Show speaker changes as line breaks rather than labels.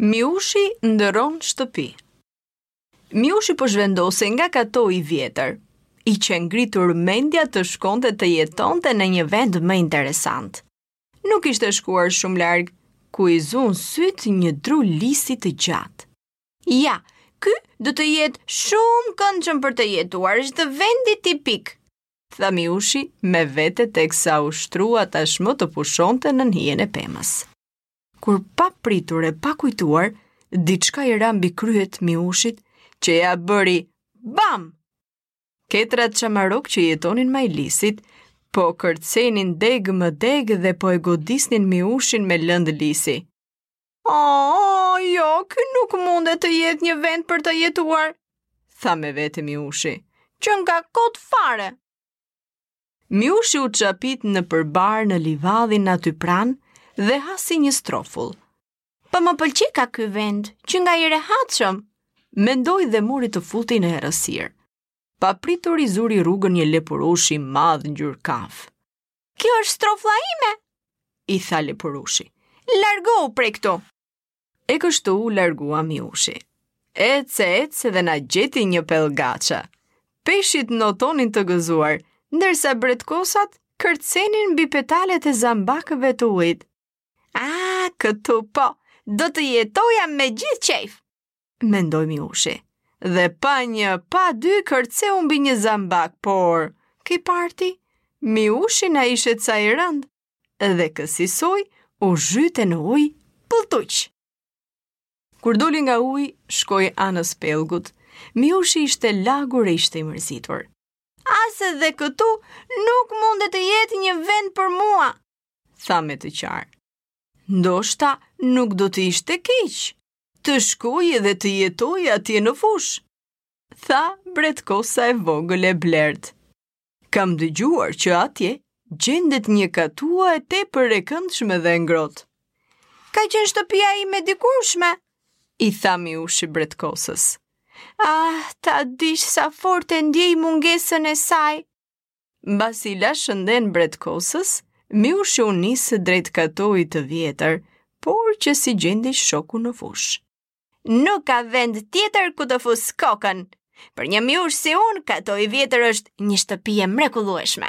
Miushi ndërron shtëpi. Miushi po zhvendosej nga katoi i vjetër. I qe ngritur mendja të shkonte të jetonte në një vend më interesant. Nuk ishte shkuar shumë larg, ku i zunë sytë një dru lisi të gjatë.
Ja, ky do të jetë shumë i këndshëm për të jetuar, është vendi tipik,
tha Miushi me vete teksa u shtrua tashmë të pushonte nën hijen e pemës. Kur papritur e pakujtuar, diçka i ra mbi kryet Miushit që ia bëri bam! Ketrat çamarrokë që jetonin majë lisit, po kërcenin degë më degë dhe po e godisnin Miushin me lende lisi.
O, jo, ky nuk mundet të jetë një vend për të jetuar,
tha me vete Miushi,
qenka kot fare.
Miushi u çapit nëpër bar në livadhin aty pranë dhe hasi një strofull.
Pa më pëlqeka ky vend, qenka i rehatshëm,
mendoi dhe mori të futej në errësirë. Papritur i zuri rrugën një lepurush i madh ngjyrë kafe.
Kjo është strofulla ime,
i tha lepurushi.
Largohu prej këtu.
E kështu u largua Miushi. Ec, ec dhe na gjeti një pellgaçe. Peshqit notonin të gëzuar, ndërsa bretkosat kërcenin mbi petalet e zambakëve të ujit.
A, këtu po, do të jetoja me gjithë
qejf, mendoi Miushi. Dhe pa një, pa dy, kërceu mbi një zambak, por, Miushi na ishte ca i rëndë, dhe kësisoj u zhyt në ujë pëlltuq. Kur doli nga uji, shkoi anës pellgut, Miushi ishte lagur e ishte i mërzitur.
As edhe këtu nuk mundet të jetë një vend për mua,
tha me të qarë. Ndoshta nuk do të ishte keq të shkoje dhe të jetoje atje në fushë, tha bretkosa e vogël e blertë. Kam dëgjuar që atje gjendet një katua tepër e këndshme dhe e ngrohtë.
Ka qenë shtëpia ime e dikurshme,
i tha Miushi bretkosës.
Ah, ta dish sa fort e ndiej mungesën e saj,
Mbasi i la shëndenë Bretkosës, Miushi u nis drejt katoit të vjetër, por që s'i gjendej shoku në fushë.
Nuk ka vend tjetër ku të fus kokën. Për një miush si unë, katoi i vjetër është një shtëpi e mrekullueshme.